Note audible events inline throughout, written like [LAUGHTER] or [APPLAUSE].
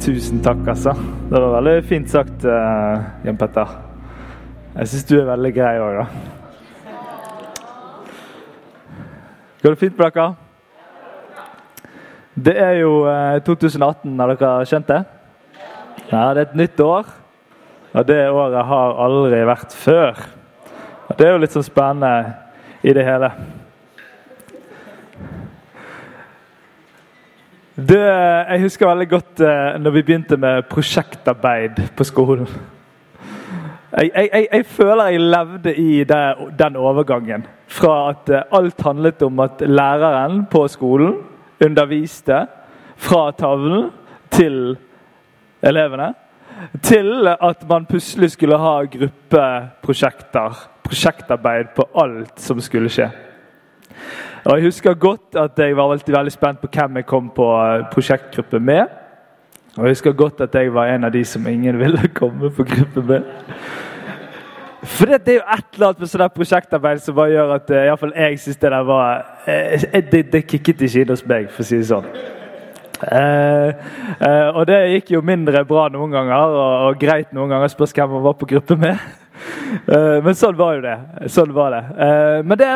Tusen takk, altså. Det var veldig fint sagt, uh, Jan Petter. Jeg syns du er veldig grei òg, da. Går det fint med dere? Det er jo uh, 2018, har dere skjønt det? Ja, Det er et nytt år. Og det året har aldri vært før. Og Det er jo litt sånn spennende i det hele. Det, jeg husker veldig godt eh, når vi begynte med prosjektarbeid på skolen. Jeg, jeg, jeg føler jeg levde i det, den overgangen. Fra at eh, alt handlet om at læreren på skolen underviste fra tavlen til elevene. Til at man plutselig skulle ha gruppeprosjekter, prosjektarbeid på alt som skulle skje. Og Jeg husker godt at jeg var alltid veldig spent på hvem jeg kom på eh, prosjektgruppe med. Og Jeg husker godt at jeg var en av de som ingen ville [LAUGHS] komme på gruppe med. For det, er jo et eller annet med sånn prosjektarbeid som bare gjør at uh, i fall jeg syns det der var uh, Det, det kicket ikke inn hos meg, for å si det sånn. Eh, eh, og det gikk jo mindre bra noen ganger, og, og greit noen ganger. Spørs hvem man var på gruppe med. Uh, men sånn var jo det. Sånn var det. men det,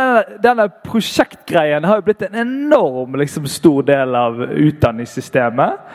denne prosjektgreien har jo blitt en enorm liksom, stor del av utdanningssystemet.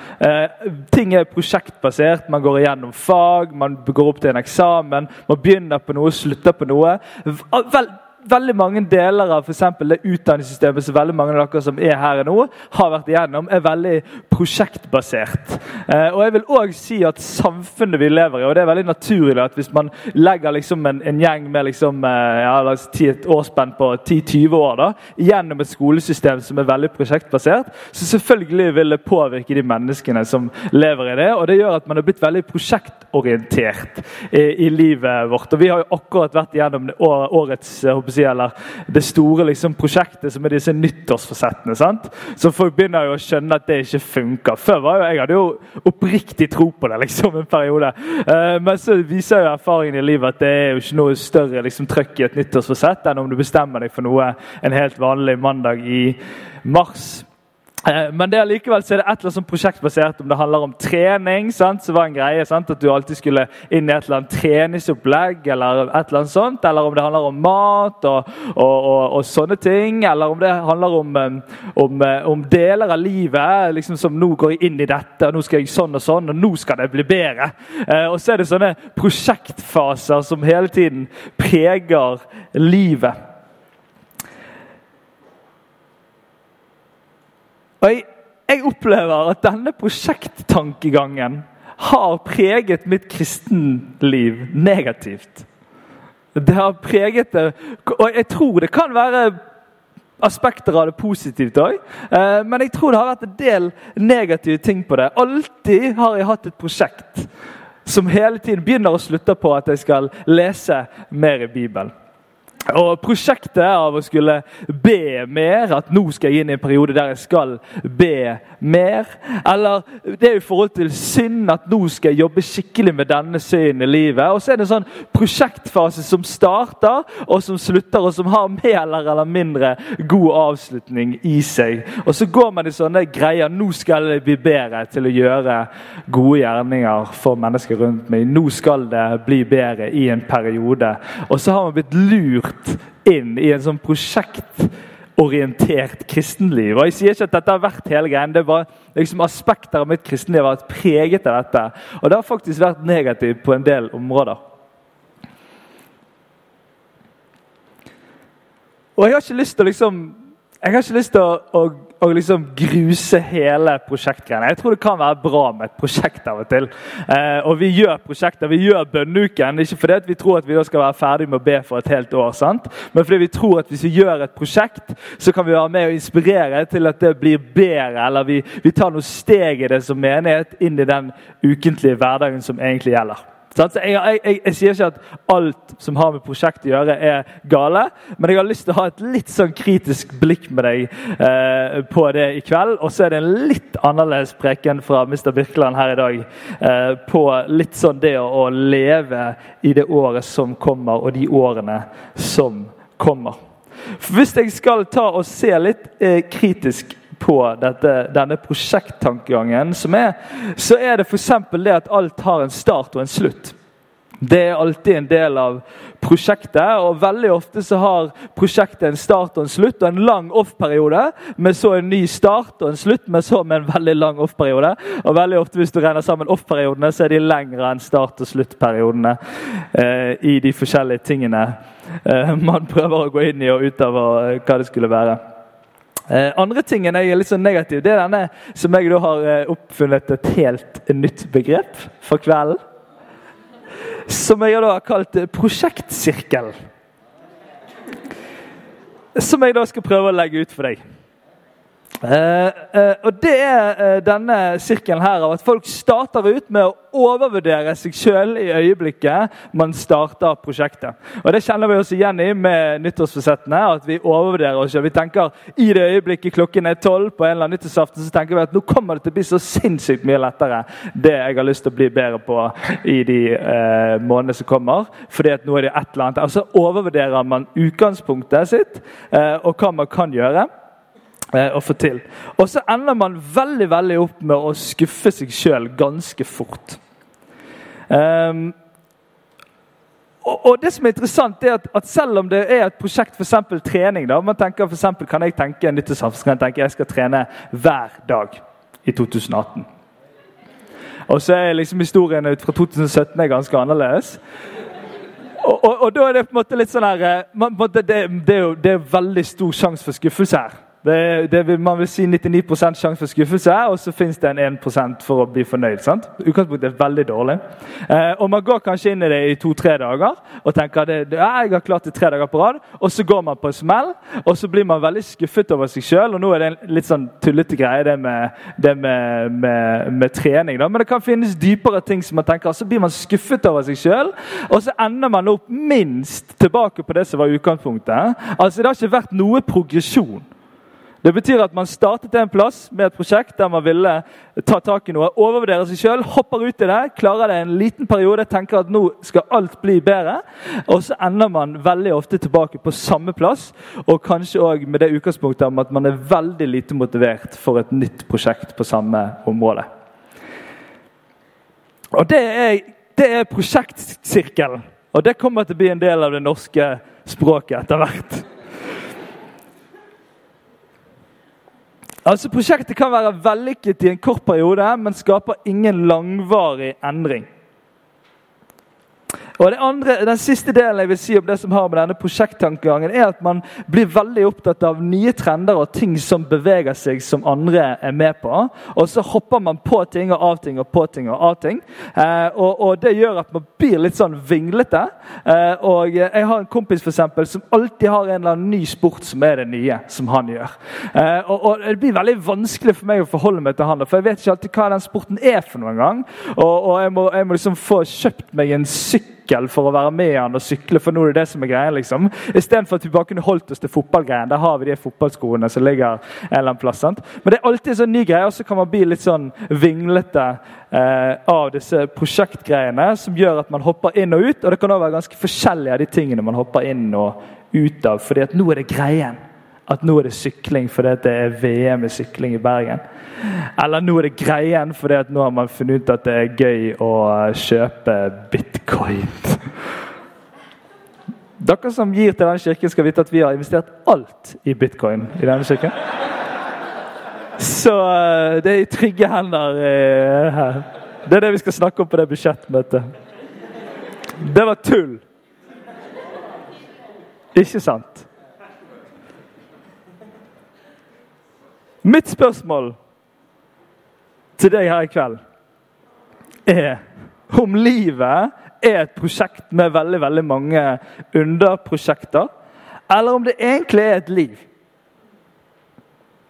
ting er prosjektbasert. Man går igjennom fag, man går opp til en eksamen. Man begynner på noe, slutter på noe. Vel, veldig mange deler av for det utdanningssystemet som veldig mange av dere som er her nå, har vært igjennom, er veldig prosjektbasert. Eh, og jeg vil også si at samfunnet vi lever i, og det er veldig naturlig at hvis man legger liksom en, en, gjeng med liksom, eh, ja, si et årsspenn på 10-20 år da, gjennom et skolesystem som er veldig prosjektbasert, så selvfølgelig vil det påvirke de menneskene som lever i det. Og det gjør at man er blitt veldig prosjektorientert i, i livet vårt. Og vi har jo akkurat vært igjennom årets håper si, eller det store liksom, prosjektet som er disse nyttårsforsettene. sant? Så folk begynner jo å skjønne at det ikke funker. Før var jo, jeg hadde jo oppriktig tro på det liksom en periode. Uh, men så viser jo erfaringen i livet at det er jo ikke noe større liksom, trøkk i et nyttårsforsett enn om du bestemmer deg for noe en helt vanlig mandag i mars. Eh, men det er likevel så er det et eller annet prosjektbasert om det handler om trening. Sant? så var en greie sant? At du alltid skulle inn i et eller annet treningsopplegg, eller et eller annet sånt, eller om det handler om mat og, og, og, og sånne ting. Eller om det handler om, om, om deler av livet liksom som nå går inn i dette, og nå skal jeg sånn og sånn, og nå skal det bli bedre. Eh, og så er det sånne prosjektfaser som hele tiden preger livet. Og jeg, jeg opplever at denne prosjekttankegangen har preget mitt kristenliv negativt. Det har preget det Og jeg tror det kan være aspekter av det positivt òg. Eh, men jeg tror det har vært en del negative ting på det. Alltid har jeg hatt et prosjekt som hele tiden begynner og slutter på at jeg skal lese mer i Bibelen. Og Prosjektet av å skulle be mer, at nå skal jeg inn i en periode der jeg skal be mer. Eller det er i forhold til synd, at nå skal jeg jobbe skikkelig med denne synden i livet. Og så er det en sånn prosjektfase som starter, og som slutter, og som har mer eller mindre god avslutning i seg. Og så går man i sånne greier. Nå skal jeg bli bedre til å gjøre gode gjerninger for mennesker rundt meg. Nå skal det bli bedre i en periode. Og så har man blitt lurt inn i en sånn prosjektorientert kristenliv. Og Jeg sier ikke at dette har vært hele greien, det bare liksom aspekter av mitt kristenliv har vært preget av dette. Og det har faktisk vært negativt på en del områder. Og jeg har ikke lyst til å liksom jeg har ikke lyst til å, å, å liksom gruse hele prosjektgreiene. Jeg tror det kan være bra med et prosjekt av og til. Eh, og vi gjør prosjekter. Vi gjør bønneuken. Ikke fordi vi tror at vi da skal være ferdig med å be for et helt år, sant? men fordi vi tror at hvis vi gjør et prosjekt, så kan vi være med og inspirere til at det blir bedre. Eller vi, vi tar noen steg i det som menighet inn i den ukentlige hverdagen som egentlig gjelder. Jeg, jeg, jeg, jeg sier ikke at alt som har med prosjektet å gjøre, er gale. Men jeg har lyst til å ha et litt sånn kritisk blikk med deg eh, på det i kveld. Og så er det en litt annerledes preken fra Mr. Birkeland her i dag eh, på litt sånn det å, å leve i det året som kommer, og de årene som kommer. For Hvis jeg skal ta og se litt eh, kritisk på dette, denne prosjekttankegangen som er, så er det f.eks. det at alt har en start og en slutt. Det er alltid en del av prosjektet. og Veldig ofte så har prosjektet en start og en slutt og en lang off-periode. Med så en ny start og en slutt, men så med en veldig lang off-periode. Og veldig ofte hvis du regner sammen off-periodene, så er de lengre enn start- og sluttperiodene eh, i de forskjellige tingene eh, man prøver å gå inn i og ut av hva det skulle være. Eh, andre tingen jeg er litt sånn negativ, det er denne som jeg da har eh, oppfunnet et helt nytt begrep for kvelden. Som jeg da har kalt prosjektsirkel. Som jeg da skal prøve å legge ut for deg. Uh, uh, og Det er uh, denne sirkelen her av at folk starter ut med å overvurdere seg sjøl i øyeblikket man starter prosjektet. Og Det kjenner vi oss igjen i med nyttårsforsettene. at Vi overvurderer oss. Vi tenker i det øyeblikket klokken er tolv på en eller annen nyttårsaften, så tenker vi at nå kommer det til å bli så sinnssykt mye lettere det jeg har lyst til å bli bedre på i de månedene som kommer. fordi at nå er det et eller annet. Altså overvurderer man utgangspunktet sitt og hva man kan gjøre eh, å få til. Og så ender man veldig veldig opp med å skuffe seg sjøl ganske fort. Um, og, og, det som er interessant er at, at, Selv om det er et prosjekt, for trening da, man tenker for eksempel, Kan jeg tenke en nyttårsaften kan jeg tenke jeg skal trene hver dag i 2018. Og så er liksom historien ut fra 2017 er ganske annerledes. Og, og, og, da er det på en måte litt sånn her eh, det, det, er jo det er veldig stor sjanse for skuffelse her. Det, det vil, man vil si 99 sjanse for skuffelse, og så fins det en 1 for å bli fornøyd. sant? Utgangspunktet er veldig dårlig. Eh, og Man går kanskje inn i det i to-tre dager og tenker at ja, jeg har klart det tre dager på rad. Og så går man på en smell, og så blir man veldig skuffet over seg sjøl. Og nå er det en litt sånn tullete greie, det med, det med, med, med trening. da, Men det kan finnes dypere ting som man tenker. Så blir man skuffet over seg sjøl, og så ender man opp minst tilbake på det som var utgangspunktet. Altså, Det har ikke vært noe progresjon. Det betyr at man startet en plass med et prosjekt der man ville ta tak i noe, overvurdere seg sjøl, hopper ut i det, klarer det en liten periode, tenker at nå skal alt bli bedre. Og så ender man veldig ofte tilbake på samme plass, og kanskje òg med det utgangspunktet om at man er veldig lite motivert for et nytt prosjekt på samme område. Og det er, det er prosjektsirkelen. Og det kommer til å bli en del av det norske språket etter hvert. Altså Prosjektet kan være vellykket i en kort periode, men skaper ingen langvarig endring. Og andre, Den siste delen jeg vil si om det som har med denne prosjekttankegangen, er at man blir veldig opptatt av nye trender og ting som beveger seg, som andre er med på. Og så hopper man på ting og av ting og på ting og av ting. Eh, og, og, Det gjør at man blir litt sånn vinglete. Eh, og Jeg har en kompis for eksempel, som alltid har en eller annen ny sport som er det nye som han gjør. Eh, og, og, Det blir veldig vanskelig for meg å forholde meg til han, for jeg vet ikke alltid hva den sporten er for noen gang. Og, og jeg, må, jeg må liksom få kjøpt meg en sykkel sykkel for å være med han og sykle, for nå er det det som er greia. liksom. Istedenfor at vi bare kunne holdt oss til fotballgreien. Der har vi de fotballskoene som ligger en eller annen plass. sant? Men det er alltid en sånn ny greie, og så kan man bli litt sånn vinglete eh, av disse prosjektgreiene, som gjør at man hopper inn og ut. Og det kan også være ganske forskjellige av de tingene man hopper inn og ut av, fordi at nå er det greien at nå er det sykling fordi det er VM i sykling i Bergen. Eller nå er det greien fordi nå har man funnet ut at det er gøy å kjøpe bitcoin. Dere som gir til denne kirken, skal vite at vi har investert alt i bitcoin i denne kirken. Så eh, det er i trygge hender eh, her. Det er det vi skal snakke om på det budsjettmøtet. Det var tull. Ikke sant? Mitt spørsmål til deg her i kveld er om livet er et prosjekt med veldig veldig mange underprosjekter, eller om det egentlig er et liv.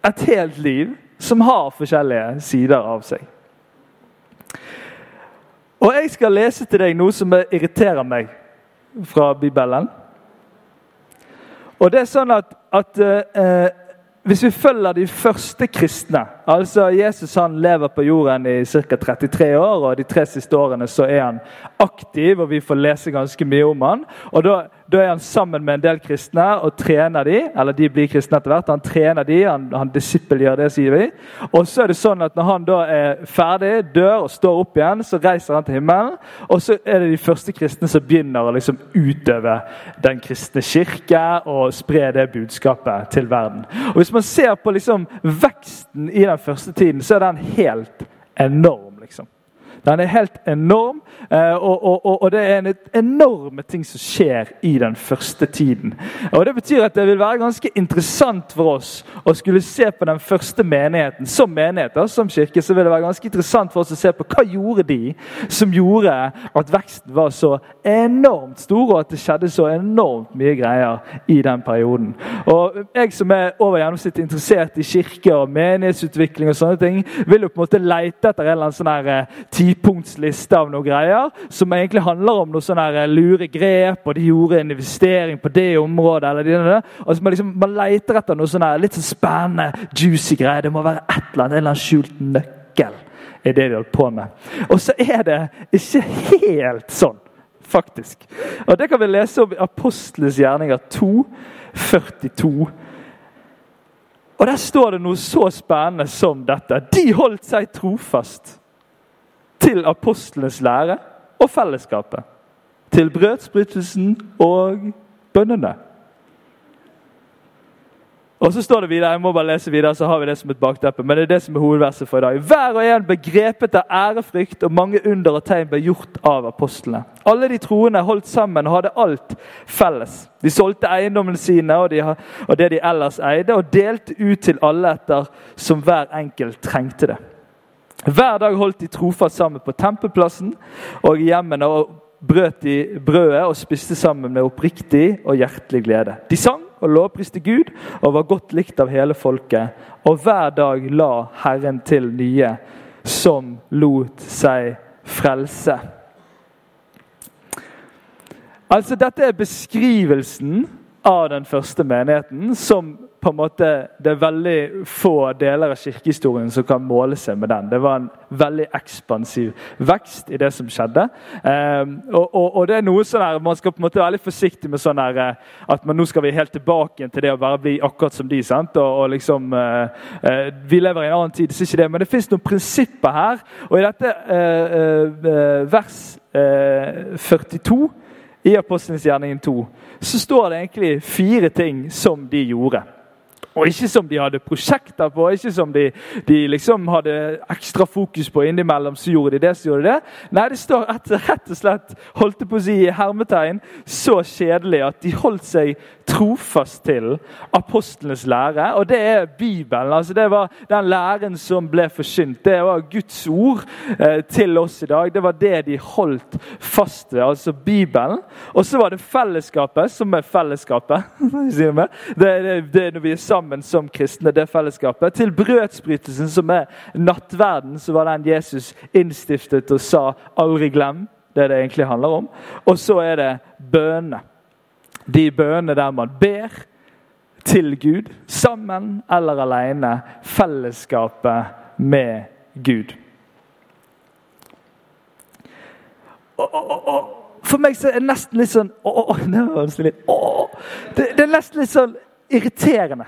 Et helt liv som har forskjellige sider av seg. Og jeg skal lese til deg noe som irriterer meg fra Bibelen. Og det er sånn at, at eh, hvis vi følger de første kristne altså Jesus han lever på jorden i ca. 33 år, og de tre siste årene så er han aktiv, og vi får lese ganske mye om han. Og da da er han sammen med en del kristne og trener de, eller de blir kristne etter hvert. Han trener de, han, han disippelgjør det, sier vi. Og så er det sånn at Når han da er ferdig, dør og står opp igjen, så reiser han til himmelen. Og så er det de første kristne som begynner å liksom utøve den kristne kirke og spre det budskapet til verden. Og Hvis man ser på liksom veksten i den første tiden, så er den helt enorm. Den er helt enorm, eh, og, og, og, det er en enorme ting som skjer i den første tiden. Og Det betyr at det vil være ganske interessant for oss å skulle se på den første menigheten som menighet. som kirke, så vil det være ganske interessant for oss å se på hva gjorde de som gjorde at veksten var så enormt stor, og at det skjedde så enormt mye greier i den perioden. Og Jeg som er over gjennomsnittet interessert i kirke og menighetsutvikling, og sånne ting, vil jo på en måte leite etter en eller annen sånn eh, tipunktsliste av noen greier som egentlig handler om noe sånne lure grep, og de gjorde en investering på det området. eller det, det. Altså man, liksom, man leter etter noe sånne litt så spennende, juicy greier. Det må være et eller annet, en eller annen skjult nøkkel. er det de holdt på med. Og så er det ikke helt sånn, faktisk. Og Det kan vi lese om i Apostles gjerninger 2, 42. Og Der står det noe så spennende som dette. De holdt seg trofast til apostlenes lære og fellesskapet. Til brødsbrytelsen og bønnene. Og så står det videre, jeg må bare lese videre, så har vi det som et bakteppe, men det er det som er hovedverset for i dag. Hver og en ble grepet av ærefrykt, og mange under og tegn ble gjort av apostlene. Alle de troende holdt sammen og hadde alt felles. De solgte eiendommene sine og, de, og det de ellers eide, og delte ut til alle etter som hver enkelt trengte det. Hver dag holdt de trofast sammen på tempelplassen og i hjemmene og brøt de brødet og spiste sammen med oppriktig og hjertelig glede. De sang og lovpriste Gud og var godt likt av hele folket. Og hver dag la Herren til nye som lot seg frelse. Altså, Dette er beskrivelsen av den første menigheten som på en måte, Det er veldig få deler av kirkehistorien som kan måle seg med den. Det var en veldig ekspansiv vekst i det som skjedde. Um, og, og, og, det er noe sånn her, Man skal på en måte være litt forsiktig med sånn her, eh, at man nå skal vi helt tilbake til det å bare bli akkurat som de. sant? Og, og liksom, uh, Vi lever i en annen tid, så ikke det, men det fins noen prinsipper her. Og i dette uh, vers 42 i Apostelens gjerning 2 så står det egentlig fire ting som de gjorde. Og ikke som de hadde prosjekter på, ikke som de, de liksom hadde ekstra fokus på innimellom. så gjorde de det, så gjorde de det. Nei, det står rett, rett og slett holdt på å si i hermetegn, så kjedelig at de holdt seg trofast til apostlenes lære. Og det er Bibelen. altså Det var den læren som ble forsynt. Det var Guds ord eh, til oss i dag. Det var det de holdt fast ved, altså Bibelen. Og så var det fellesskapet, som er fellesskapet. [LAUGHS] det, det, det er når vi er sammen sammen som kristne, det fellesskapet. Til brødsbrytelsen, som er nattverden, så var den Jesus innstiftet og sa 'aldri glem'. Det er det egentlig handler om. Og så er det bønene. De bønene der man ber til Gud, sammen eller alene. Fellesskapet med Gud. Og, og, og, for meg så er det nesten litt sånn å, å, det er nesten litt sånn irriterende.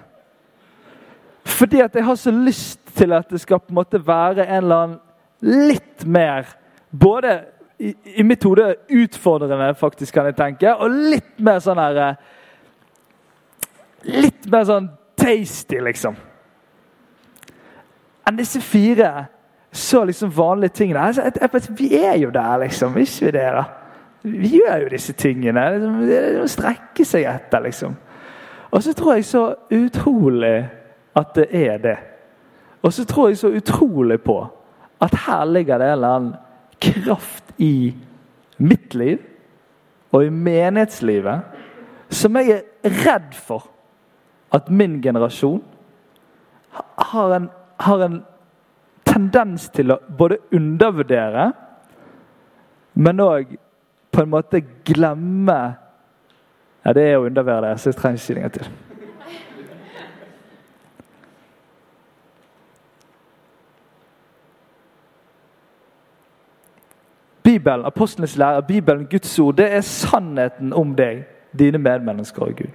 Fordi at jeg har så lyst til at det skal på en måte være en eller annen litt mer Både i, i mitt hode utfordrende, faktisk, kan jeg tenke, og litt mer sånn her eh, Litt mer sånn tasty, liksom. Enn disse fire så liksom vanlige tingene. Altså, jeg, jeg, vi er jo der, liksom. Ikke vi det, da? Vi gjør jo disse tingene. Det må strekke seg etter, liksom. Og så tror jeg så utrolig at det er det. Og så tror jeg så utrolig på at her ligger det en eller annen kraft i mitt liv og i menighetslivet som jeg er redd for at min generasjon har en, har en tendens til å både undervurdere men òg på en måte glemme Ja, det er å undervurdere så jeg trenger ikke det en gang til. Bibelen, apostlenes lære, Bibelen, Guds ord, det er sannheten om deg, dine medmennesker og Gud.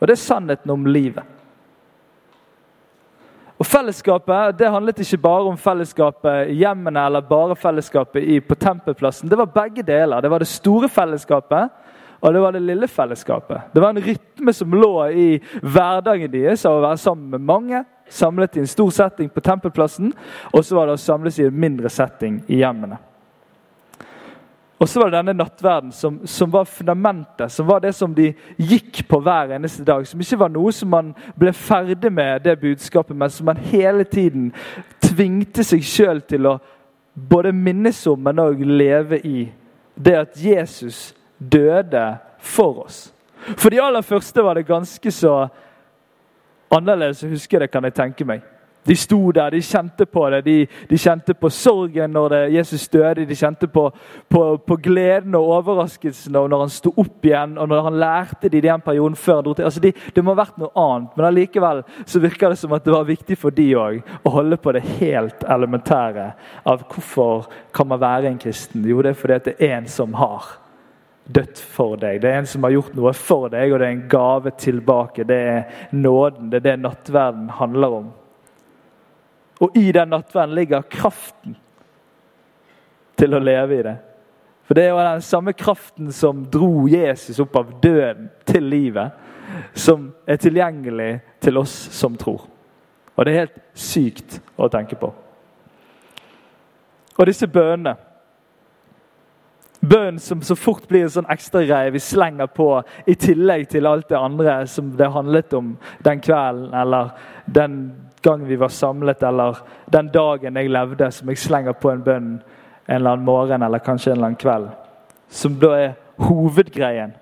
Og det er sannheten om livet. Og Fellesskapet det handlet ikke bare om fellesskapet i hjemmene eller bare fellesskapet på tempelplassen. Det var begge deler. Det var det store fellesskapet og det var det lille fellesskapet. Det var en rytme som lå i hverdagen deres av å være sammen med mange, samlet i en stor setting på tempelplassen, og så var det å samles i en mindre setting i hjemmene. Og så var det denne nattverden som, som, var fundamentet, som var det som de gikk på hver eneste dag. Som ikke var noe som man ble ferdig med, det budskapet, men som man hele tiden tvingte seg sjøl til å både minnes om, men òg leve i. Det at Jesus døde for oss. For de aller første var det ganske så annerledes å huske det, kan jeg tenke meg. De sto der, de kjente på det. De, de kjente på sorgen når det, Jesus døde. De kjente på, på, på, gleden og overraskelsen når han sto opp igjen, og når han lærte de den perioden før han dro til. Altså de, det må ha vært noe annet, men allikevel så det som at det var viktig for de òg å holde på det helt elementære av hvorfor kan man være en kristen. Jo, det er fordi det er en som har dødt for deg. Det er en som har gjort noe for deg, og det er en gave tilbake. Det er nåden. Det er det nattverden handler om. Og i den nattverden ligger kraften til å leve i det. For det er jo den samme kraften som dro Jesus opp av døden til livet, som er tilgjengelig til oss som tror. Og det er helt sykt å tenke på. Og disse bønnene Bønn som så fort blir en sånn ekstragreie vi slenger på i tillegg til alt det andre som det handlet om den kvelden eller den gang vi var samlet, eller den dagen jeg levde, som jeg slenger på en bønn en eller annen morgen eller kanskje en eller annen kveld. Som da er hovedgreien.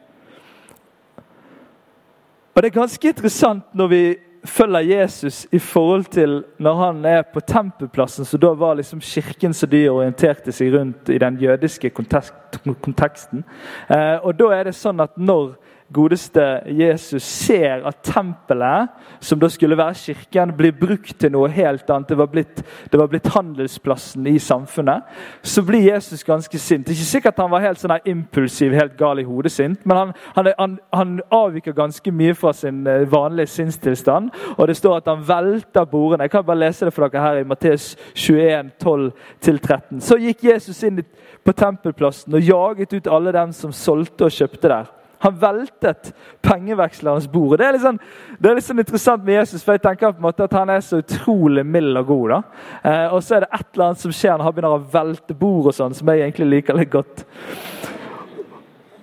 Og Det er ganske interessant når vi følger Jesus i forhold til når han er på tempelplassen, så da var liksom kirken så de orienterte seg rundt i den jødiske konteksten. Eh, og da er det sånn at når godeste Jesus ser at tempelet, som da skulle være kirken, blir brukt til noe helt annet. Det var blitt, det var blitt handelsplassen i samfunnet. Så blir Jesus ganske sint. Det er ikke sikkert han var helt sånn impulsiv, helt gal i hodet sint, men han, han, han, han, avviker ganske mye fra sin eh, vanlige sinnstilstand. Og det står at han velter bordene. Jeg kan bare lese det for dere her i Matteus 21, 12-13. Så gikk Jesus inn på tempelplassen og jaget ut alle dem som solgte og kjøpte der. Han veltet pengevekslerens bord. Det er, litt sånn, det er litt sånn interessant med Jesus, for jeg tenker på en måte at han er så utrolig mild og god. da. Eh, og så er det et eller annet som skjer når han begynner å velte bord, og sånn, som jeg egentlig liker litt godt.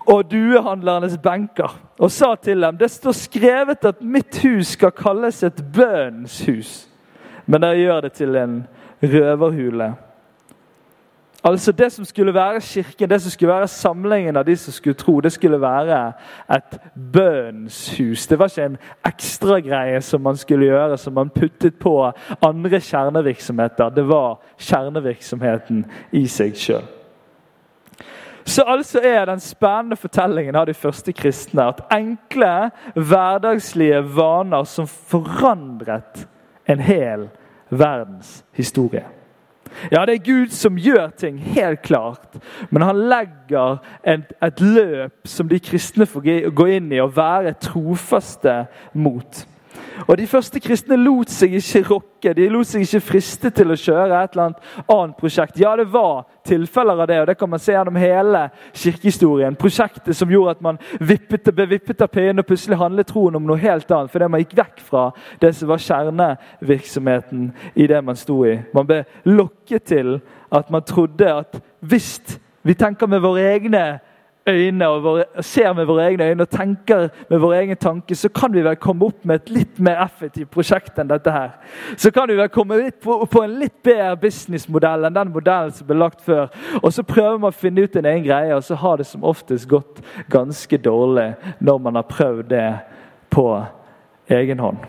Og duehandlernes benker, og sa til dem det står skrevet at mitt hus skal kalles et bønnens men dere gjør det til en røverhule. Altså Det som skulle være kirken, det som skulle være samlingen av de som skulle tro, det skulle være et bønnshus. Det var ikke en ekstragreie som man skulle gjøre, som man puttet på andre kjernevirksomheter. Det var kjernevirksomheten i seg sjøl. Så altså er den spennende fortellingen av de første kristne at enkle, hverdagslige vaner som forandret en hel verdens historie. Ja, det er Gud som gjør ting, helt klart. Men han legger et, et løp som de kristne får gå inn i og være trofaste mot. Og De første kristne lot seg ikke rokke, de lot seg ikke friste til å kjøre et eller annet annet prosjekt. Ja, det var tilfeller av det, og det kan man se gjennom hele kirkehistorien. Prosjektet som gjorde at man vippet, ble vippet av pinnen, og plutselig handlet troen om noe helt annet. Fordi man gikk vekk fra det som var kjernevirksomheten i det man sto i. Man ble lokket til at man trodde at hvis vi tenker med våre egne øyne og våre, ser med våre egne øyne og tenker med vår egen tanke, så kan vi vel komme opp med et litt mer effektivt prosjekt enn dette her. Så kan vi vel komme på, på, en litt bedre businessmodell enn den modellen som ble lagt før. Og så prøver man å finne ut en egen greie, og så har det som oftest gått ganske dårlig når man har prøvd det på egen hånd.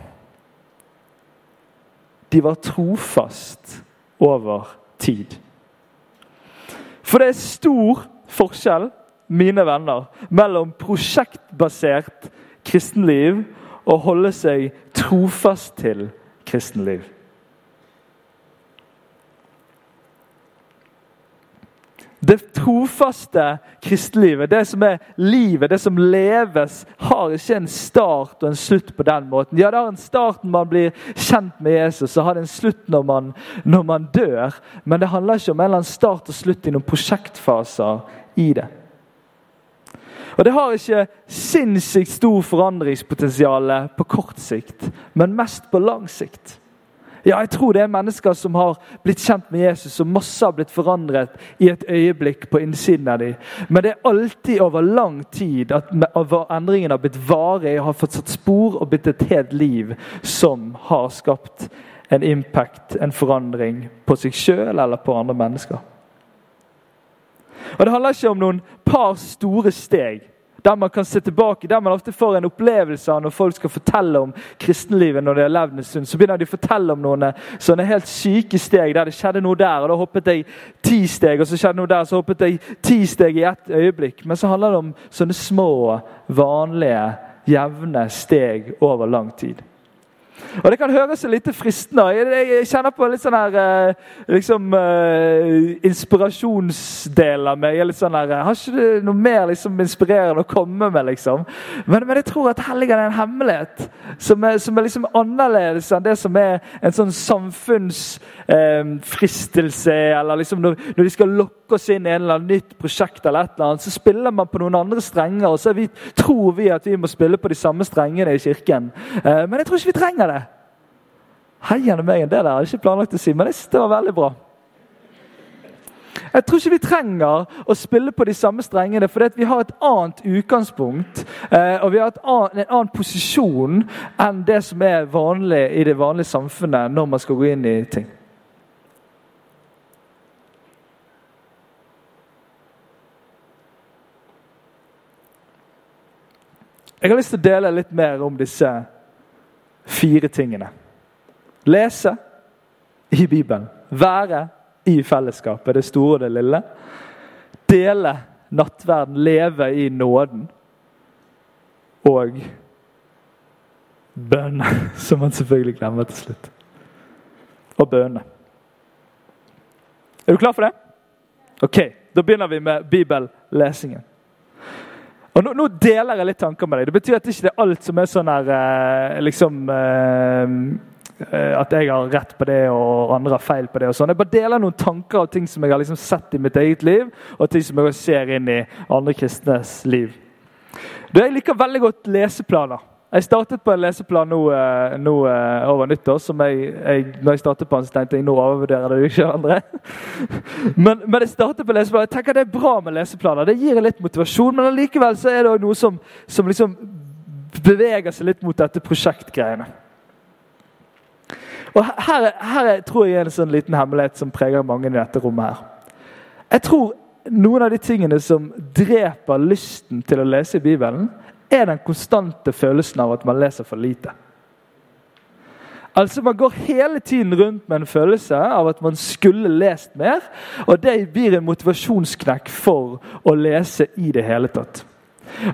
De var trofast over tid. For det er stor forskjell, mine venner, mellom prosjektbasert kristenliv og holde seg trofast til kristenliv. Det trofaste kristelivet, det som er livet, det som leves, har ikke en start og en slutt på den måten. Ja, det har en start når man blir kjent med Jesus, og har det en slutt når man, når man dør. Men det handler ikke om en eller annen start og slutt i noen prosjektfaser i det. Og Det har ikke sinnssykt stor forandringspotensial på kort sikt, men mest på lang sikt. Ja, jeg tror det er mennesker som har blitt kjent med Jesus, og masse har blitt forandret i et øyeblikk på innsiden av dem. Men det er alltid over lang tid at endringen har blitt varig, har fått satt spor og blitt et helt liv som har skapt en impact, en forandring, på seg sjøl eller på andre mennesker. Og Det handler ikke om noen par store steg der man kan se tilbake, der man ofte får en opplevelse av når folk skal fortelle om kristenlivet når de har levd en stund. Så begynner de å fortelle om noen sånne helt syke steg der det skjedde noe der. og Da hoppet jeg ti steg, og så skjedde noe der, så hoppet jeg ti steg i ett øyeblikk. Men så handler det om sånne små, vanlige, jevne steg over lang tid. Og Det kan høres litt fristende Jeg kjenner på litt sånn her eh, liksom, uh, inspirasjonsdel av meg. litt sånn her, Har ikke du noe mer liksom, inspirerende å komme med? liksom? Men, men jeg tror at her det en hemmelighet som er, som er liksom annerledes enn det som er en sånn samfunnsfristelse. Eh, eller liksom når, når, de skal lokke oss inn i en eller annen nytt prosjekt, eller et eller annet, så spiller man på noen andre strenger. Og så vi, tror vi at vi må spille på de samme strengene i kirken. Eh, men jeg tror ikke vi trenger det. Heiende meg enn det der, jeg ikke planlagt å si, men det var veldig bra. Jeg tror ikke vi trenger å spille på de samme strengene, for vi har et annet utgangspunkt eh, og vi har annet, en annen posisjon enn det som er vanlig i det vanlige samfunnet når man skal gå inn i ting. Jeg har lyst til å dele litt mer om disse fire tingene. Lese i Bibelen. Være i fellesskapet, det store og det lille. Dele nattverden, leve i nåden. Og bønne, [LAUGHS] som man selvfølgelig glemmer til slutt. Og bønne. Er du klar for det? Ok, Da begynner vi med bibellesingen. Og nå, nå, deler jeg litt tanker med deg. Det betyr at det ikke er alt som er sånn her eh, liksom eh, Eh, at jeg har rett på det og andre har feil på det. og sånn. Jeg bare deler noen tanker og ting som jeg har liksom sett i mitt eget liv, og ting som jeg ser inn i andre kristnes liv. Du, Jeg liker veldig godt leseplaner. Jeg startet på en leseplan nå, eh, nå eh, over nyttår. som jeg, jeg, når jeg startet på den, så tenkte jeg nå overvurderer det ikke andre. [LAUGHS] Men, men jeg startet på leseplan. Jeg tenker Det er bra med leseplaner. Det gir litt motivasjon, men allikevel så er det noe som, som liksom beveger seg litt mot dette prosjektgreiene. Og her, her tror jeg er en sånn liten hemmelighet som preger mange i dette rommet. her. Jeg tror noen av de tingene som dreper lysten til å lese i Bibelen, er den konstante følelsen av at man leser for lite. Altså Man går hele tiden rundt med en følelse av at man skulle lest mer. Og det blir en motivasjonsknekk for å lese i det hele tatt.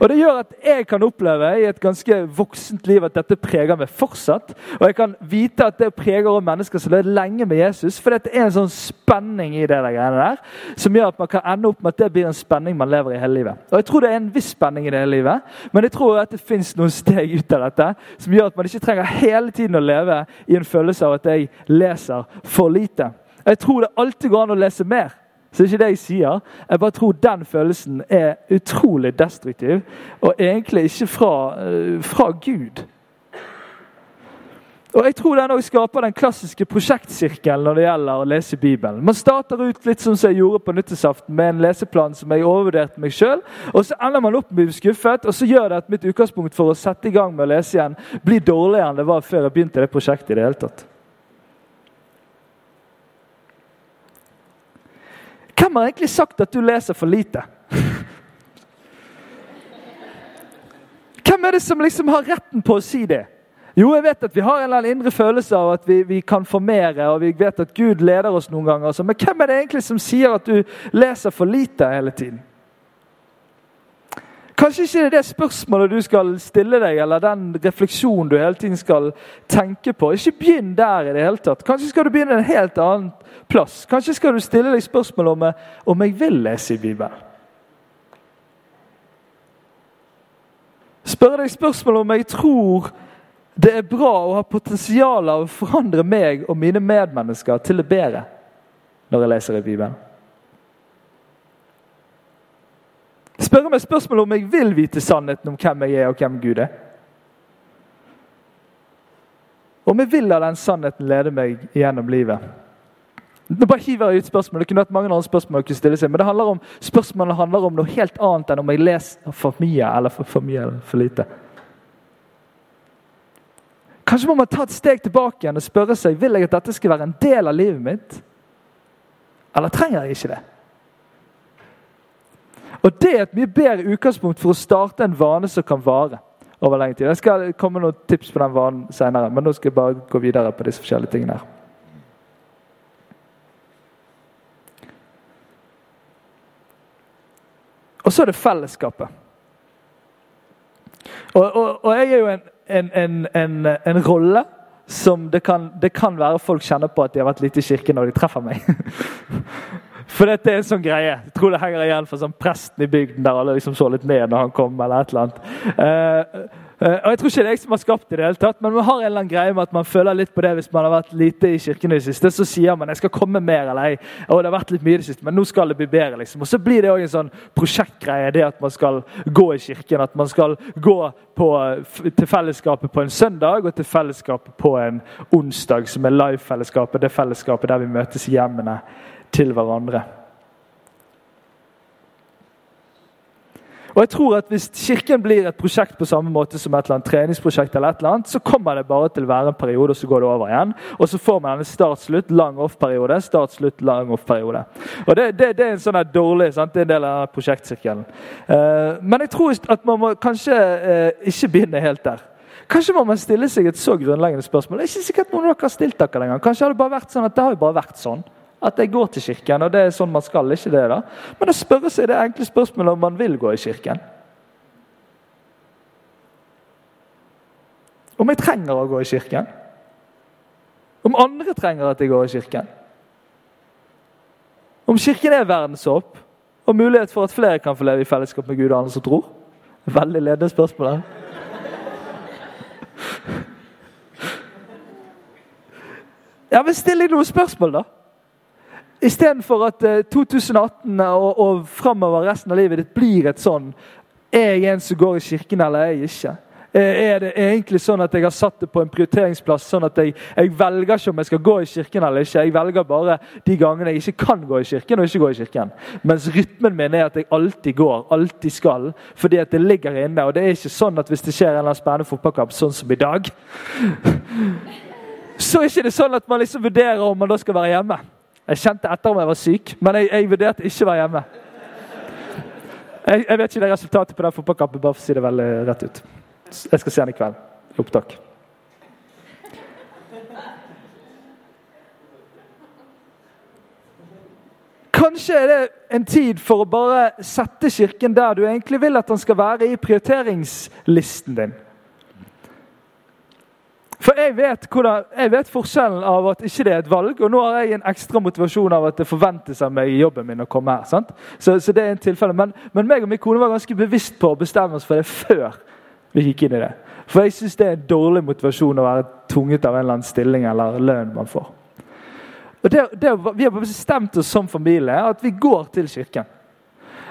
Og Det gjør at jeg kan oppleve i et ganske voksent liv at dette preger meg fortsatt. Og jeg kan vite at det preger også mennesker som lever lenge med Jesus. For det er en sånn spenning i det der greiene der, som gjør at man kan ende opp med at det blir en spenning man lever i hele livet. Og Jeg tror det er en viss spenning i det hele livet, men jeg tror at det fins noen steg ut av dette som gjør at man ikke trenger hele tiden å leve i en følelse av at jeg leser for lite. Jeg tror det alltid går an å lese mer. Så det er ikke det jeg sier. Jeg bare tror den følelsen er utrolig destruktiv, og egentlig ikke fra, uh, fra Gud. Og Jeg tror den også skaper den klassiske prosjektsirkelen når det gjelder å lese Bibelen. Man starter ut litt som jeg gjorde på nyttårsaften, med en leseplan som jeg overvurderte meg sjøl. Så ender man opp med å bli skuffet, og så gjør det at mitt utgangspunkt for å sette i gang med å lese igjen blir dårligere enn det var før jeg begynte det prosjektet. i det hele tatt. Hvem har egentlig sagt at du leser for lite? Hvem er det som liksom har retten på å si det? Jo, jeg vet at vi har en eller annen indre følelse av at vi, vi kan få mer, og vi vet at Gud leder oss noen ganger. Men hvem er det egentlig som sier at du leser for lite hele tiden? Kanskje ikke det er det spørsmålet du skal stille deg, eller den refleksjonen du hele tiden skal tenke på. Ikke begynn der i det hele tatt. Kanskje skal du begynne en helt annen plass. Kanskje skal du stille deg spørsmål om, om jeg vil lese i Bibelen. Spørre deg spørsmål om jeg tror det er bra å ha potensial av å forandre meg og mine medmennesker til det bedre når jeg leser i Bibelen. Spørre meg spørsmål om jeg vil vite sannheten om hvem jeg er og hvem Gud er. Om jeg vil la den sannheten lede meg gjennom livet. Nå bare hiver jeg ut spørsmål. Det kunne vært mange andre spørsmål jeg kunne stille seg, men det handler om, spørsmålet handler om noe helt annet enn om jeg leser for mye eller for, for mye eller for lite. Kanskje må man ta et steg tilbake igjen og spørre seg vil jeg at dette skal være en del av livet mitt. Eller trenger jeg ikke det? Og Det er et mye bedre utgangspunkt for å starte en vane som kan vare over lengre tid. Jeg skal komme noen tips på den vanen senere, men nå skal jeg bare gå videre på disse forskjellige tingene. her. Og så er det fellesskapet. Og, og, og jeg er jo en, en, en, en rolle som det kan, det kan, være folk kjenner på at de har vært lite i kirken når de treffer meg. [LAUGHS] For dette er en sånn greie. Jeg tror det henger igjen for sånn presten i bygden der alle liksom så litt ned når han kom. eller et eller annet. Uh, Uh, og Jeg tror ikke det er jeg som har skapt det, i det hele tatt, men man har en eller annen greie med at man føler litt på det hvis man har vært lite i kirken i det siste. Så sier man jeg skal komme mer, eller jeg, og det har vært litt mye det siste, men nå skal det bli bedre. liksom. Og Så blir det òg en sånn prosjektgreie, det at man skal gå i kirken. At man skal gå på, til fellesskapet på en søndag og til fellesskapet på en onsdag, som er live-fellesskapet. Det fellesskapet der vi møtes i hjemmene til hverandre. Og jeg tror at Hvis Kirken blir et prosjekt på samme måte som et eller annet treningsprosjekt, eller et eller annet, så kommer det bare til å være en periode, og så går det over igjen. Og så får man en start-slutt, lang off-periode, start-slutt, lang off-periode. Og det, det, det, er en sånn dårlig sant? det er en del av prosjektsirkelen. Eh, men jeg tror at man må kanskje eh, ikke begynne helt der. Kanskje må man stille seg et så grunnleggende spørsmål. Det er ikke sikkert noen av dere har stilt dere gang. Kanskje har det bare vært sånn at det har jo bare vært sånn. At jeg går til kirken, og det er sånn man skal. ikke det da? Men å spørre seg det enkle spørsmålet om man vil gå i kirken. Om jeg trenger å gå i kirken. Om andre trenger at jeg går i kirken. Om kirken er verdenshåp og mulighet for at flere kan få leve i fellesskap med Gud og andre som tror. Veldig ledende spørsmål. her. Ja, men Still deg noen spørsmål, da. Istedenfor at 2018 eh, og, og framover resten av livet ditt blir et sånn Er jeg en som går i kirken, eller er jeg ikke? Eh, er det egentlig sånn at jeg har satt det på en prioriteringsplass, sånn at jeg, jeg, velger ikke om jeg skal gå i kirken eller ikke. Jeg velger bare de gangene jeg ikke kan gå i kirken, og ikke gå i kirken. Mens rytmen min er at jeg alltid går, alltid skal, fordi at det ligger inne. Og det er ikke sånn at hvis det skjer en eller annen spennende fotballkamp, sånn som i dag, [LAUGHS] så er det ikke sånn at man liksom vurderer om man da skal være hjemme. Jeg kjente etter om jeg var syk, men jeg, jeg vurderte ikke å være hjemme. Jeg, jeg, vet ikke det resultatet på den fotballkampen, bare for å si det veldig rett ut. Jeg skal se den i kveld. I opptak. Kanskje er det en tid for å bare sette Kirken der du egentlig vil at den skal være i prioriteringslisten din. For jeg vet, hvordan, jeg vet, forskjellen av at ikke det er et valg, og nå har jeg en ekstra motivasjon av at det forventes av meg i jobben min å komme her. sant? Så, så det er en tilfelle. Men, men meg og min kone var ganske bevisst på å bestemme oss for det før vi gikk inn i det. For jeg syns det er en dårlig motivasjon å være tvunget av en eller annen stilling eller lønn man får. Og det, det, Vi har bestemt oss som familie at vi går til kirken.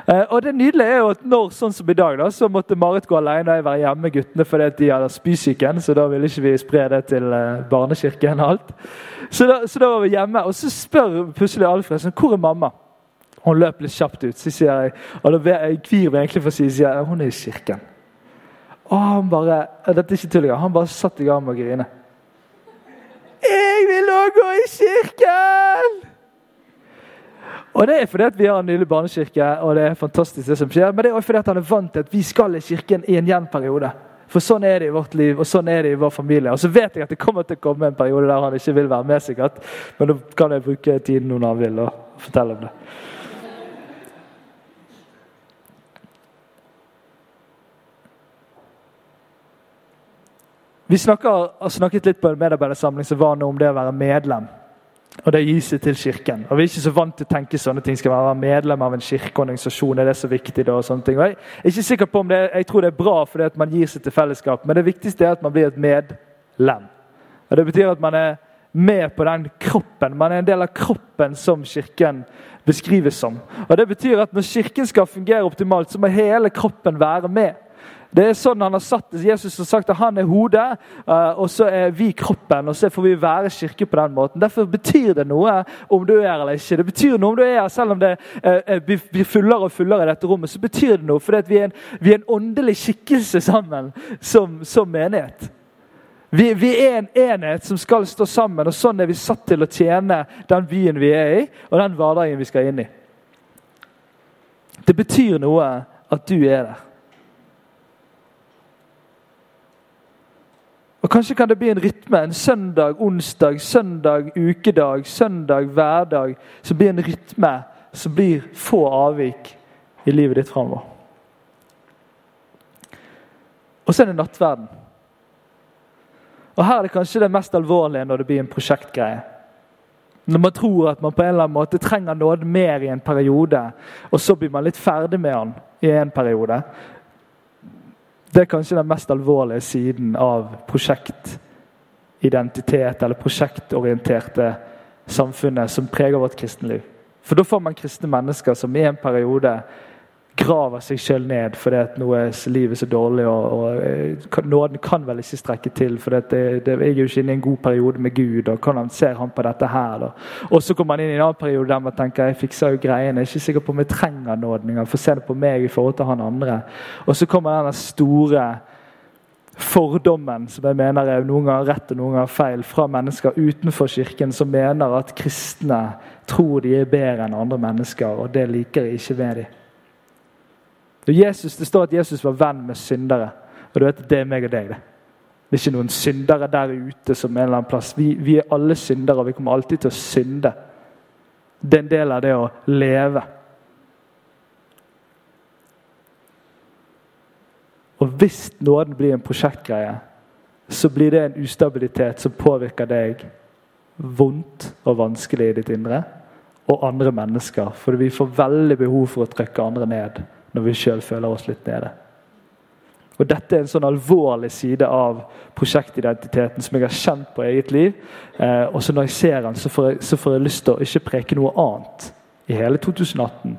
Eh, og det nydelige er jo at når, sånn som i dag, da, så måtte Marit gå alene og jeg være hjemme med guttene fordi de hadde spysyken. Så da ville ikke vi spre det til eh, barnekirken og alt. Så da, så da, var vi hjemme. Og så spør plutselig Alfred sånn, hvor er mamma. Hun løp litt kjapt ut. Så sier jeg, og da jeg kvir meg egentlig for å si sier jeg, hun er i kirken. Og han bare dette er ikke tull, han bare satt i gang med å grine. Jeg vil òg gå i kirken! Og Det er fordi at vi har en nylig barnekirke, og det er fantastisk det som skjer. Men det er også fordi at han er vant til at vi skal i kirken i en jevn periode. For sånn er det i vårt liv og sånn er det i vår familie. Og så vet jeg at det kommer til å komme en periode der han ikke vil være med, sikkert. Men da kan jeg bruke tiden noen han vil, og fortelle om det. Vi snakker, har snakket litt på en medarbeidersamling som var noe om det å være medlem. Og det gis til Kirken. Og Vi er ikke så vant til å tenke sånne ting. Skal man være medlem av en kirkeorganisasjon? Er det så viktig? da, og sånne ting. Og jeg er ikke sikker på om det, jeg tror det er bra fordi at man gir seg til fellesskap, men det viktigste er at man blir et medlem. Og Det betyr at man er med på den kroppen. Man er en del av kroppen som Kirken beskrives som. Og Det betyr at når Kirken skal fungere optimalt, så må hele kroppen være med. Det er sånn han har satt. Jesus har sagt at han er hodet, eh, og så er vi kroppen. og Så får vi være kirke på den måten. Derfor betyr det noe om du er eller ikke. Det betyr noe om du er Selv om det eh, blir fullere og fullere i dette rommet, så betyr det noe. For vi, vi, er en åndelig skikkelse sammen som, som menighet. Vi, vi, er en enhet som skal stå sammen, og sånn er vi satt til å tjene den byen vi er i, og den hverdagen vi skal inn i. Det betyr noe at du er der. Kanskje kan det bli en rytme. En søndag, onsdag, søndag, ukedag, søndag, hverdag. Som blir en rytme som blir få avvik i livet ditt framover. Og så er det nattverden. Og Her er det kanskje det mest alvorlige når det blir en prosjektgreie. Når man tror at man på en eller annen måte trenger nåde mer i en periode, og så blir man litt ferdig med den i en periode. Det er kanskje den mest alvorlige siden av prosjektidentitet eller prosjektorienterte samfunnet som preger vårt kristenliv. For da får man kristne mennesker som i en periode graver seg sjøl ned fordi at livet er så dårlig. og, og eh, Nåden kan vel ikke strekke til, for det, det, jeg er jo ikke inne i en god periode med Gud. og Hvordan ser han på dette her? Da? Og så kommer man inn i en annen periode der man tenker jeg fikser jo greiene. Jeg er ikke sikker på om jeg trenger nåden engang. Få se det på meg i forhold til han andre. Og så kommer den store fordommen, som jeg mener er noen ganger rett og noen ganger feil, fra mennesker utenfor kirken som mener at kristne tror de er bedre enn andre mennesker, og det liker jeg ikke ved dem. Jesus, det står at Jesus var venn med syndere. Og du vet, Det er meg og deg. Det Det er ikke noen syndere der ute som en eller annen plass. Vi, vi er alle syndere, og vi kommer alltid til å synde. Det er en del av det å leve. Og hvis nåden blir en prosjektgreie, så blir det en ustabilitet som påvirker deg vondt og vanskelig i ditt indre, og andre mennesker. For vi får veldig behov for å trykke andre ned når vi sjøl føler oss litt nede. Og Dette er en sånn alvorlig side av prosjektidentiteten som jeg har kjent på eget liv. Eh, og så Når jeg ser den, så får jeg, så får jeg lyst til å ikke preke noe annet i hele 2018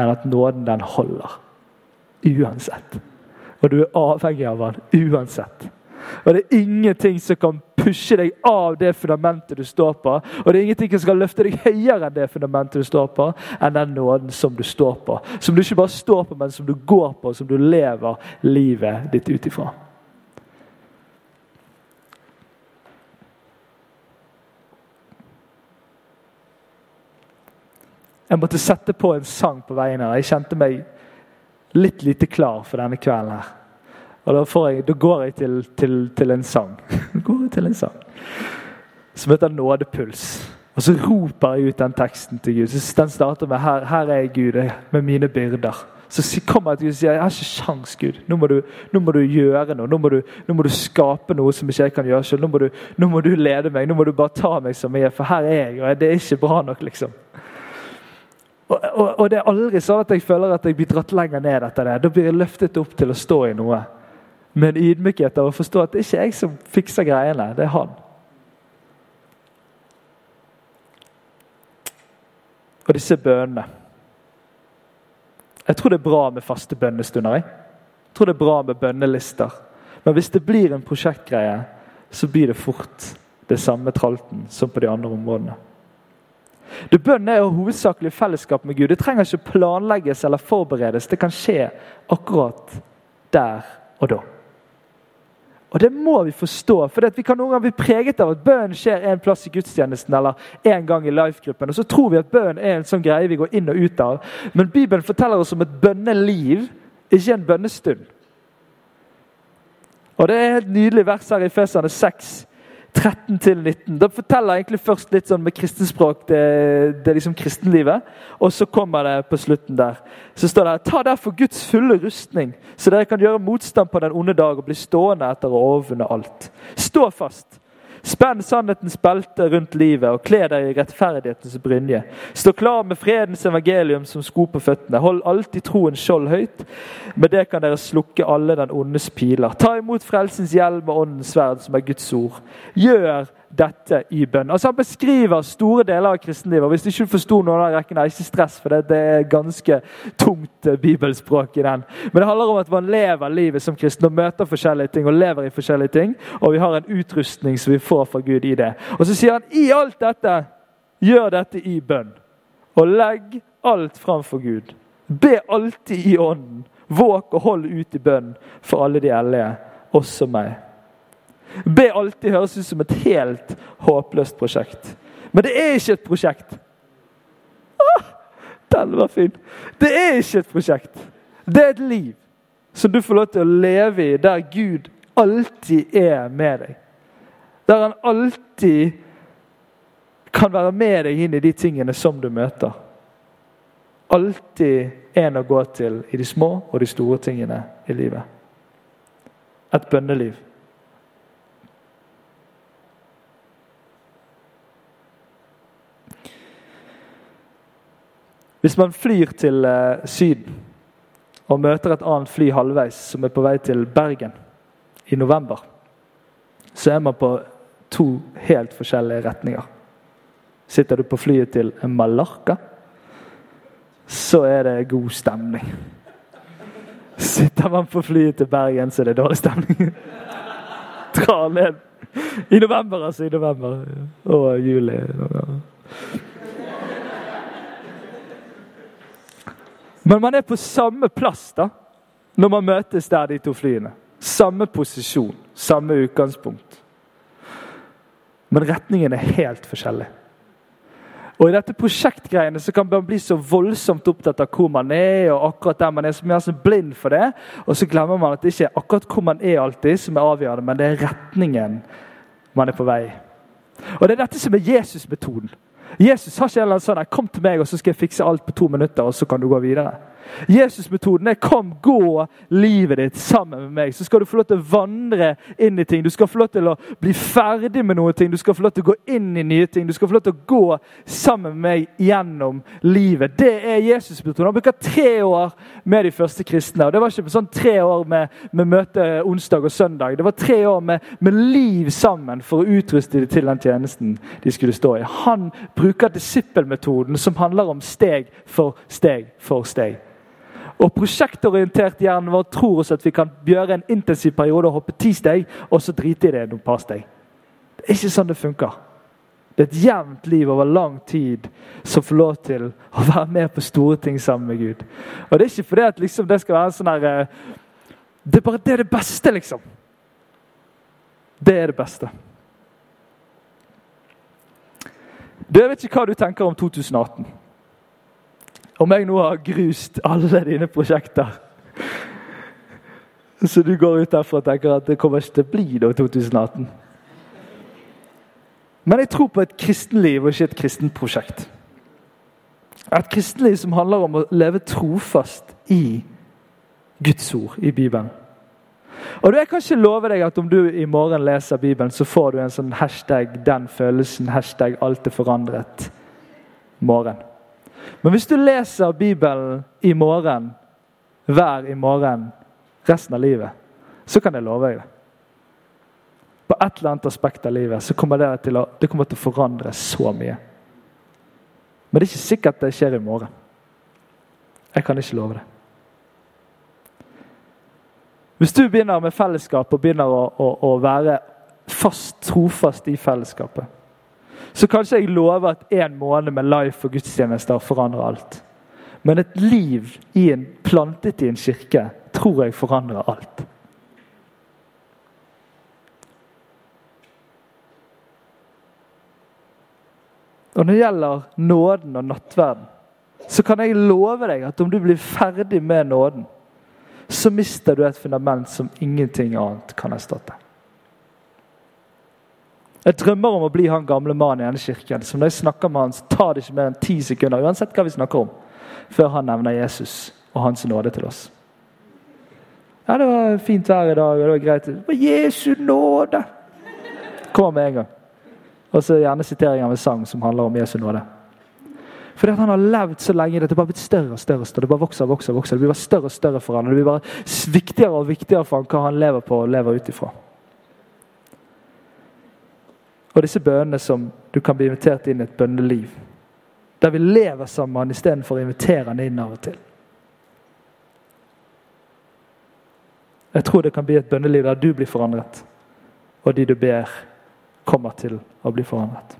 enn at nåden, den holder. Uansett. Og du er avhengig av den uansett. Og det er ingenting som kan pushe deg av det fundamentet du står på. Og det er ingenting som skal løfte deg høyere enn det fundamentet du står på, enn den nåden som du står på. Som du ikke bare står på, men som du går på, som du lever livet ditt ut ifra. Jeg måtte sette på en sang på veien her. Jeg kjente meg litt lite klar for denne kvelden. her. Og da, jeg, da går jeg til, til, til, en sang. [LAUGHS] går jeg til en sang som heter 'Nådepuls'. Og så roper jeg ut den teksten til Gud. Så Den starter med her, 'Her er jeg, Gud, med mine byrder'. Så kommer jeg til Gud og sier 'Jeg har ikke sjans, Gud. Nå må du, nå må du gjøre noe. Nå må du, nå må du, skape noe som ikke jeg kan gjøre selv. Nå må, du, nå må du lede meg. Nå må du bare ta meg som jeg er, for her er jeg, og det er ikke bra nok', liksom. Og, og, og, det er aldri sånn at jeg føler at jeg blir dratt lenger ned etter det. Da blir jeg løftet opp til å stå i noe med en ydmykhet av å forstå at det ikke er jeg som fikser greiene, det er han. Og disse bønnene Jeg tror det er bra med faste bønnestunder. Jeg. jeg tror det er bra med bønnelister. Men hvis det blir en prosjektgreie, så blir det fort det samme tralten som på de andre områdene. Det Bønn er jo hovedsakelig fellesskap med Gud. Det trenger ikke planlegges eller forberedes. Det kan skje akkurat der og da. Og Det må vi forstå. for Vi kan noen ganger bli preget av at bønnen skjer en plass i gudstjenesten eller en gang i life-gruppen. Og så tror vi at bønnen er en sånn greie vi går inn og ut av. Men Bibelen forteller oss om et bønneliv, ikke en bønnestund. Og Det er et nydelig vers her i Fesane 6, 13 til 19. Da forteller jeg egentlig først litt sånn med kristenspråk det, det er liksom kristenlivet. Og så kommer det på slutten der. Så står det her, Ta derfor Guds fulle rustning, så dere kan gjøre motstand på den onde dag og bli stående etter å overvunne alt. Stå fast. Spenn sannhetens belte rundt livet og kle deg i rettferdighetens brynje. Stå klar med fredens evangelium som sko på føttene. Hold alltid troens skjold høyt. Med det kan dere slukke alle den ondes piler. Ta imot frelsens hjelm og åndens sverd, som er Guds ord. Gjør dette i bønn. Altså Han beskriver store deler av kristenlivet. og Hvis du ikke forsto noen av den rekken, er ikke stress, for det, det er ganske tungt eh, bibelspråk i den. Men det handler om at man lever livet som kristen og møter forskjellige ting og lever i forskjellige ting. Og vi har en utrustning som vi får fra Gud i det. Og så sier han i alt dette, gjør dette i bønn. Og legg alt framfor Gud. Be alltid i ånden. Våk og hold ut i bønn for alle de hellige, også meg. Be alltid høres ut som et helt håpløst prosjekt. Men det er ikke et prosjekt. Ah, den var fin. Det er ikke et prosjekt. Det er et liv som du får lov til å leve i, der Gud alltid er med deg. Der han alltid kan være med deg inn i de tingene som du møter. Alltid en å gå til i de små og de store tingene i livet. Et bønneliv. Hvis man flyr til eh, Syden og møter et annet fly halvveis som er på vei til Bergen i november, så er man på to helt forskjellige retninger. Sitter du på flyet til Mallorca, så er det god stemning. Sitter man på flyet til Bergen, så er det dårlig stemning. [LAUGHS] Dra ned. I november, altså. I november. Og juli. Men man er på samme plass da, når man møtes der, de to flyene. Samme posisjon, samme utgangspunkt. Men retningen er helt forskjellig. Og I dette prosjektgreiene så kan man bli så voldsomt opptatt av hvor man er, og akkurat der man er, så man er så blind for det. Og så glemmer man at det ikke er akkurat hvor man er alltid som er avgjørende, men det er retningen man er på vei. Og Det er dette som er Jesus-metoden. Jesus har ikke en eller annen sånn 'Kom til meg, og så skal jeg fikse alt på to minutter.' og så kan du gå videre. Jesus-metoden er 'kom, gå livet ditt sammen med meg'. Så skal du få lov til å vandre inn i ting. Du skal få lov til å bli ferdig med noen ting. Du skal få lov til å gå inn i nye ting. Du skal få lov til å gå sammen med meg gjennom livet. Det er Jesus-metoden. Han bruker tre år med de første kristne. og Det var ikke sånn tre år med, med møte onsdag og søndag. Det var tre år med, med liv sammen for å utruste dem til den tjenesten de skulle stå i. Han bruker disippelmetoden, som handler om steg for steg for steg. Og prosjektorientert hjernen vår tror oss at vi kan gjøre en intensiv periode og hoppe ti steg, og så drite i det noen par steg. Det er ikke sånn det funker. Det er et jevnt liv over lang tid som får lov til å være med på store ting sammen med Gud. Og Det er ikke fordi at liksom det skal være en sånn her eh, Det er bare det er det beste, liksom. Det er det beste. Du, Jeg vet ikke hva du tenker om 2018. Om jeg nå har grust alle dine prosjekter Så du går ut derfra og tenker at det kommer ikke til å bli da 2018. Men jeg tror på et kristenliv og ikke et kristent prosjekt. Et kristenliv som handler om å leve trofast i Guds ord i Bibelen. Og Jeg kan ikke love deg at om du i morgen leser Bibelen, så får du en sånn hashtag 'den følelsen', hashtag 'alt er forandret' morgen. Men hvis du leser Bibelen i morgen, hver i morgen, resten av livet, så kan jeg love deg det. På et eller annet aspekt av livet så kommer det til å, det kommer til å forandre så mye. Men det er ikke sikkert det skjer i morgen. Jeg kan ikke love det. Hvis du begynner med fellesskap og begynner å, å, å være fast, trofast i fellesskapet så kanskje jeg lover at én måned med life og gudstjenester forandrer alt. Men et liv i en, plantet i en kirke tror jeg forandrer alt. Og Når det gjelder nåden og nattverden, så kan jeg love deg at om du blir ferdig med nåden, så mister du et fundament som ingenting annet kan erstatte. Jeg drømmer om å bli han gamle mannen i denne kirken som når jeg snakker med han, så tar det ikke mer enn ti sekunder uansett hva vi snakker om, før han nevner Jesus og hans nåde til oss. Ja, det var fint vær i dag, og det var greit. Det Jesu nåde! Kommer med en gang. Og så gjerne sitering av en sang som handler om Jesu nåde. Fordi at han har levd så lenge. Det bare blitt større og større. større. Det bare vokser og vokser, vokser. Det blir bare større og større for han. Det blir bare viktigere og viktigere for han hva han lever på og lever ut ifra. Og disse bønnene som du kan bli invitert inn i et bønneliv. Der vi lever sammen istedenfor å invitere han inn av og til. Jeg tror det kan bli et bønneliv der du blir forandret, og de du ber, kommer til å bli forandret.